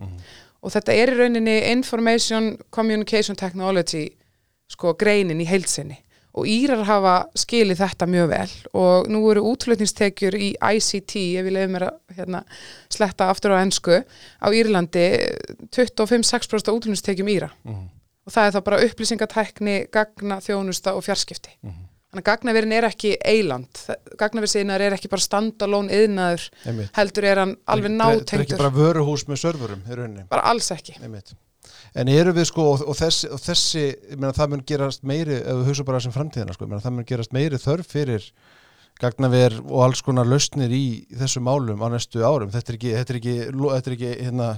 Og þetta er í rauninni Information Communication Technology sko greinin í heilsinni og Írar hafa skilið þetta mjög vel og nú eru útflutningstekjur í ICT, ef ég leiði mér að hérna, sletta aftur á ensku á Írlandi 25-6% af útflutningstekjum Íra Mhm. og það er þá bara upplýsingatækni, gagna, þjónusta og fjarskipti. Þannig að gagnaverin er ekki eiland, gagnaversinar er ekki bara standalón yðnaður, heldur er hann alveg Þetta er ekki bara vöruhús með serverum í rauninni bara alls ekki. Einmitt. En eru við sko, og, og þessi, og þessi ég meina, það mun gerast meiri, ef við hugsa bara sem framtíðina, sko, ég meina, það mun gerast meiri þörf fyrir gagnaver og alls konar lausnir í þessum málum á næstu árum. Þetta er ekki, þetta er ekki, þetta er ekki hérna,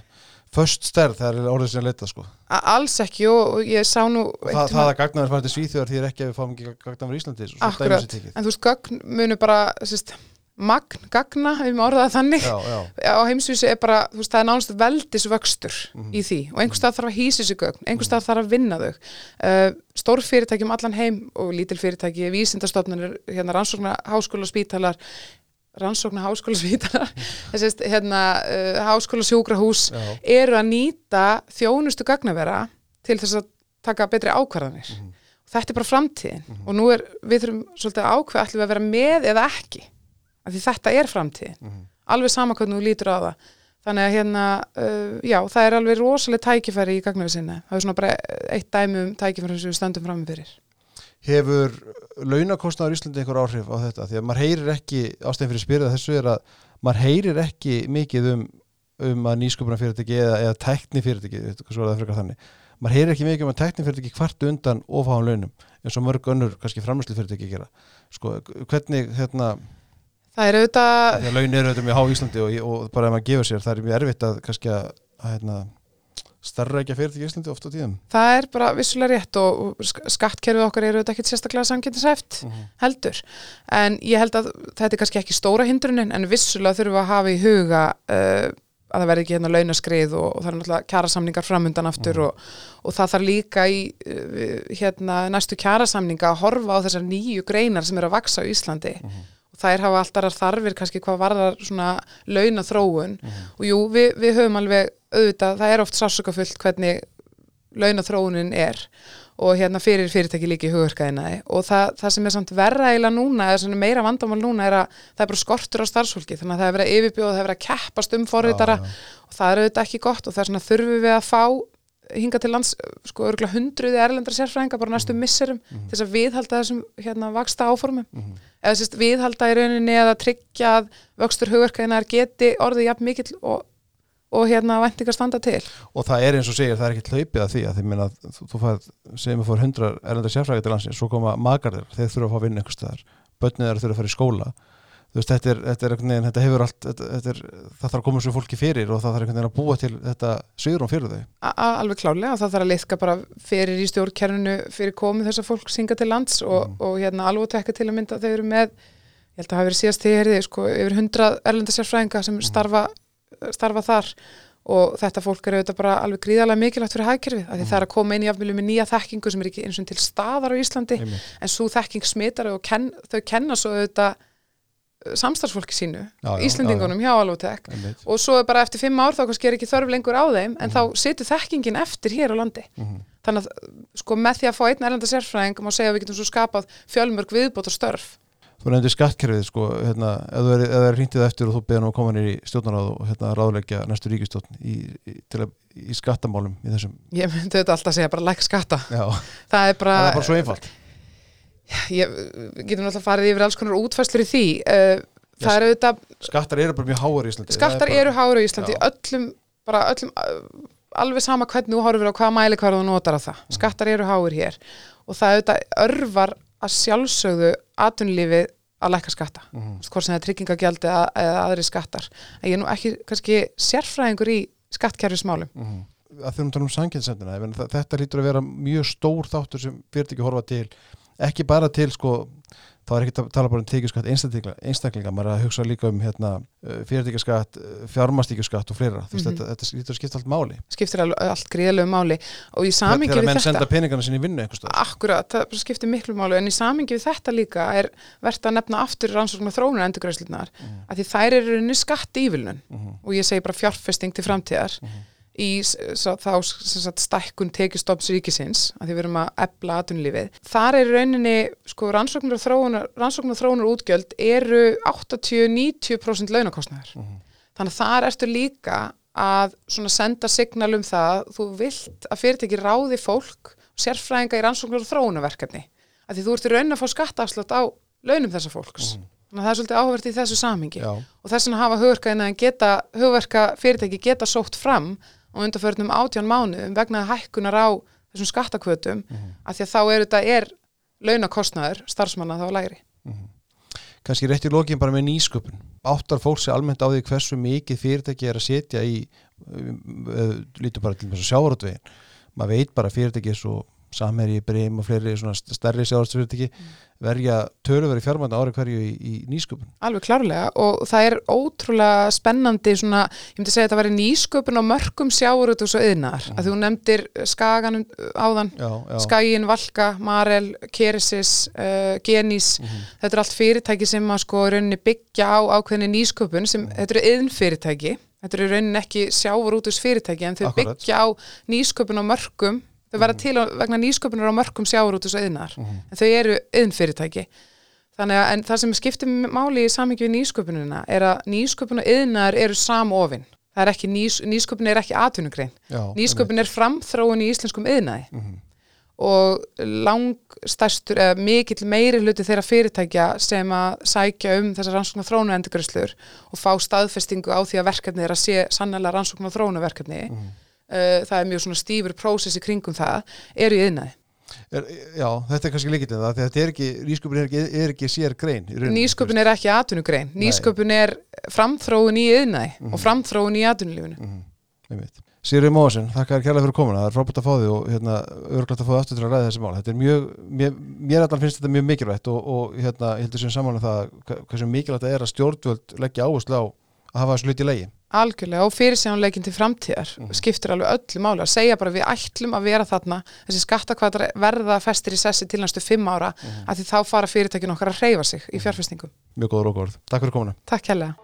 föst stærð, það er orðið sem að leita, sko. Alls ekki og, ég sá nú það, það að gagnaver farið til Svíþjóðar því er ekki að við fáum ekki gagnaver í Íslandi, en þú veist, gögn munu bara, sérst, magn, gagna, ef ég má orða það þannig, Já, já, á heimsvísu er bara, þú veist, það er nánast veldisvöxtur Mhm. í því. Og einhvers stað þarf að hýsa þessi gögn, einhvers stað þarf að vinna þau. Uh, stór fyrirtæki um allan heim og lítil fyrirtæki, vísindastofnunir, hérna rannsókna háskóla spítalar, rannsókna háskóla spítalar, þessi, hérna, uh, háskóla sjúkrahús, já, eru að nýta þjónustu gagnavera til þess að taka betri ákvarðanir. Þetta er bara framtíðin og nú er, við þurfum svolítið Af því þetta er framtíðin. Alveg sama hvernig þú lítur á það. Þannig að hérna, uh, já, það er alveg rosalega tækifæri í gagnavera sinna. Það er svona bara eitt dæmi um tækifæri sem við stöndum fram fyrir. hefur launakostnaður í Íslandi einhver áhrif á þetta því að maður heyrir ekki, ástæðin fyrir spyrða þessu er að maður heyrir ekki mikið um, um að nýsköpuna fyrirtæki eða, eða tækni fyrirtæki, svo er það frekar þannig maður heyrir ekki mikið um að tækni fyrirtæki hvart undan ofáðan launum eins og mörg önnur kannski framlýslu fyrirtæki gera sko, hvernig hérna Það er auðvitað, því að laun eru auðvitað mjög há Íslandi og, og bara ef maður gefur sér það er mjög erfitt að kannski að, að hérna, starra ekki að fyrirtæki í Íslandi oft á tíðum það er bara vissulega rétt og og sk- skattkerfið okkar eru auðvitað ekkit sérstaklega samgættisæft. heldur. En ég held að þetta er kannski ekki stóra hindrunin en vissulega þurfum við að hafa í huga uh, að það verði ekki hérna launaskrið og, og það er náttúrulega kjarasamningar framundan aftur og, og það þarf líka í uh, hérna næstu kjarasamninga að horfa á þessar nýju greinar sem eru að vaksa á Íslandi og þær hafa alltaf þarfir kannski hvað varðar svona launaþróun. Og jú, við, við höfum alveg auðvitað, það er oft sásökafullt hvernig launaþróunin er. Og hérna fyrir fyrirtæki líka í hugverkaðinaði og það, það sem er samt verra eiginlega núna eða meira vandamál núna er að það er bara skortur á starfsfólki. Þannig að það er verið að yfirbjóða, það er verið að keppast um forritara. Já, og það er auðvitað ekki gott og það er svona þurfum við að fá hinga til lands, sko, örgulega hundruði erlendra sérfræðinga bara næstu misserum til þess að viðhalda þessum hérna vaksta áformum. Eða sérst viðhalda í rauninni eða tryggja að vöxtur hugverkaðinaðar geti orðið jafn mikill og og hérna væntingar standa til. Og það er eins og segir, það er ekki hlaupið að því að því minna, þú, þú fæð, segjum við fór hundra erlendar sérfræði til landsins, svo koma magarðir þeir þurfa að fá vinna einhvers staðar börnið þeir þurfa að fara í skóla veist, þetta er, þetta er veginn, þetta hefur allt þetta, er, það þarf að koma svo fólki fyrir og það þarf einhvern veginn að búa til þetta sviðrum fyrir þau. A alveg klálega og það þarf að liðka bara fyrir í stjórnkerfinu fyrir komið þess að fólk synga til lands og, Mm. og hérna alveg tekka til að mynda þau eru með, ég held að hafa verið síðast ég heyrði, sko, yfir hundra erlendasérfræðinga sem starfa, starfa þar. Og þetta fólk er auðvitað bara alveg gríðarlega mikilvægt fyrir hagkerfið, af því það er að koma inn í afmjölu með nýja þekkingu sem er ekki eins og til staðar á Íslandi, Einmitt. en svo þekking smitar og ken, þau kenna svo auðvitað samstarfsfólki sínu, Já, já, Íslendingunum hjá Alvotek og svo bara eftir fimm ár þá kannski er ekki þörf lengur á þeim en þá situr þekkingin eftir hér á landi. Mhm. þannig að sko með því að fá einn erlenda sérfræðing má segja að við getum svo skapað fjölmörg viðbót og störf Þú nefndir skattkerfið, sko, hérna, ef það er hringtið eftir og þú beðan að koma nýr í stjórnaráð og hérna ráðleggja næstu ríkistjórn í, í, í skattamálum í þessum, ég myndi þetta alltaf að segja bara læk skatta. Já, það er bara, það er bara svo einfalt ég, við getum alltaf farið yfir alls konar útfæslur í því. Uh, það er auðvitað, Skattar eru bara mjög háar í Íslandi. Skattar Það er eru háur í Íslandi. Já. öllum, bara öllum uh, alveg sama hvernig þú horfir á hvaða mæli hvað þú notar á það, Mhm. skattar eru háur hér. Og það auðvitað örvar að sjálfsögðu atvinnulífið að lækka skatta, Mhm. hvort sem það er tryggingagjaldi eða, eða aðri skattar. En ég er nú ekki kannski sérfræðingur í skattkerfismálum. Mhm. að þurfum að tala um sangjensendina þetta lítur að vera mjög stór þáttur sem fyrirtæki horfa til ekki bara til sko þá er ekki að tala bara um tekjuskatt einstaklinga, einstaklinga maður er að hugsa líka um hérna, fyrirtækjaskatt, fjármastíkjuskatt og fleira, þú veist, Mhm. þetta, þetta lítur að skipta allt máli skiptir alveg, allt gríðalegu máli og í samingi þegar við menn þetta senda peningana sinni í vinnu. Akkurat, það skiptir miklu máli en í samingi við þetta líka er verðt að nefna aftur rannsóknar þróunar endurgræslunar mm. að því þær eru rauninni skatt ívilnun Mhm. og ég segi bara fjárfesting til framtíðar í þá stækkun tekistofns ríkisins að því við erum að ebla atunlífið. Þar er rauninni sko rannsóknar þróunar, rannsóknar þróunar útgjöld eru 80-90% launakostnaður. Þannig að þar ertu líka að svona senda signal um það þú vilt að fyrirtæki ráði fólk sérfræðinga í rannsóknar og þróunarverkefni að því þú ert í raunin að fá skattaafslátt á launum þessa fólks þannig að það er svolítið áhvert í þessu samingi Já. og þess vegna hafa hugverka en geta hugverka fyrirtæki geta sótt fram og undarförnum átján mánuðum vegna hækkunar á þessum skattakvötum að því að þá er þetta er launakostnaður starfsmanna þá lægri. Kannski rétt í lokin bara með nýsköpun. Áttar fólk sér almennt á því hversu mikið fyrirtæki er að setja í uh, lítum bara til þess að sjávarútvegin maður veit bara fyrirtæki svo samherji, breym og fleiri stærri sjávarútvegfyrirtæki verja töluveri fjármænda ári hverju í, í nýsköpun. Alveg klárlega og það er ótrúlega spennandi svona, ég myndi segja að þetta væri nýsköpun á mörgum sjáurut og svo yðnar að þú nefndir skaganum áðan. Já, já, Skæin, Valka, Marel, Keresis, uh, Genís þetta er allt fyrirtæki sem að sko rauninni byggja á ákveðinni nýsköpun sem þetta eru yðn fyrirtæki þetta eru rauninni ekki sjáurútus fyrirtæki en þau Akkurat. byggja á nýsköpun á mörgum þau verða til vegna nýsköpunar á mörgum sjáurútus og yðnar en þau eru yðn fyrirtæki Þannig að en það sem skiptir máli í samhengi við nýsköpunina er að nýsköpun og yðnar eru samofin. Það er ekki nýs, nýsköpun er ekki atvinnugrein. já, Nýsköpun er framþróun í íslenskum yðnaði og langstærstur eða mikill meiri hluti þeirra fyrirtækja sem að sækja um þessar rannsóknar þrónu endurgræslur og fá staðfestingu á því að verkefni er að sé sannlega rannsóknar þrónu verkefni uh, það er mjög svona stífur prósess í kringum það, eru í yðnaði. er, já, þetta er kannski líkitinn það því að þetta er ekki, nýsköpun er ekki, er ekki sér grein Nýsköpun er ekki atvinnugrein, nýsköpun er framþróun í yðnaði og framþróun í atvinnulífinu. Einmitt. Sigurður Móasen, þakka þér kærlega fyrir komuna. Það er frábært að fá því og hérna, örglætt að fá því aftur til að ræða þessi mál. Þetta er mjög, mér, mér allan finnst þetta mjög mikilvægt og, og hérna, ég heldur sem saman það hva- hversu mikilvægt það er að stjórnvöld leggja áherslu á að hafa þessu hluti í legi Algjörlega og fyrirsjónleikin til framtíðar skiptir alveg öllu máli. Að segja bara við ætlum að vera þarna. Þessi skattakvæðar verða festir í sessi til næstu fimm ára að því þá fara fyrirtækin okkar að reyfa sig í fjárfestingum. mjög góður og góður, takk fyrir komuna. Takk hérlega.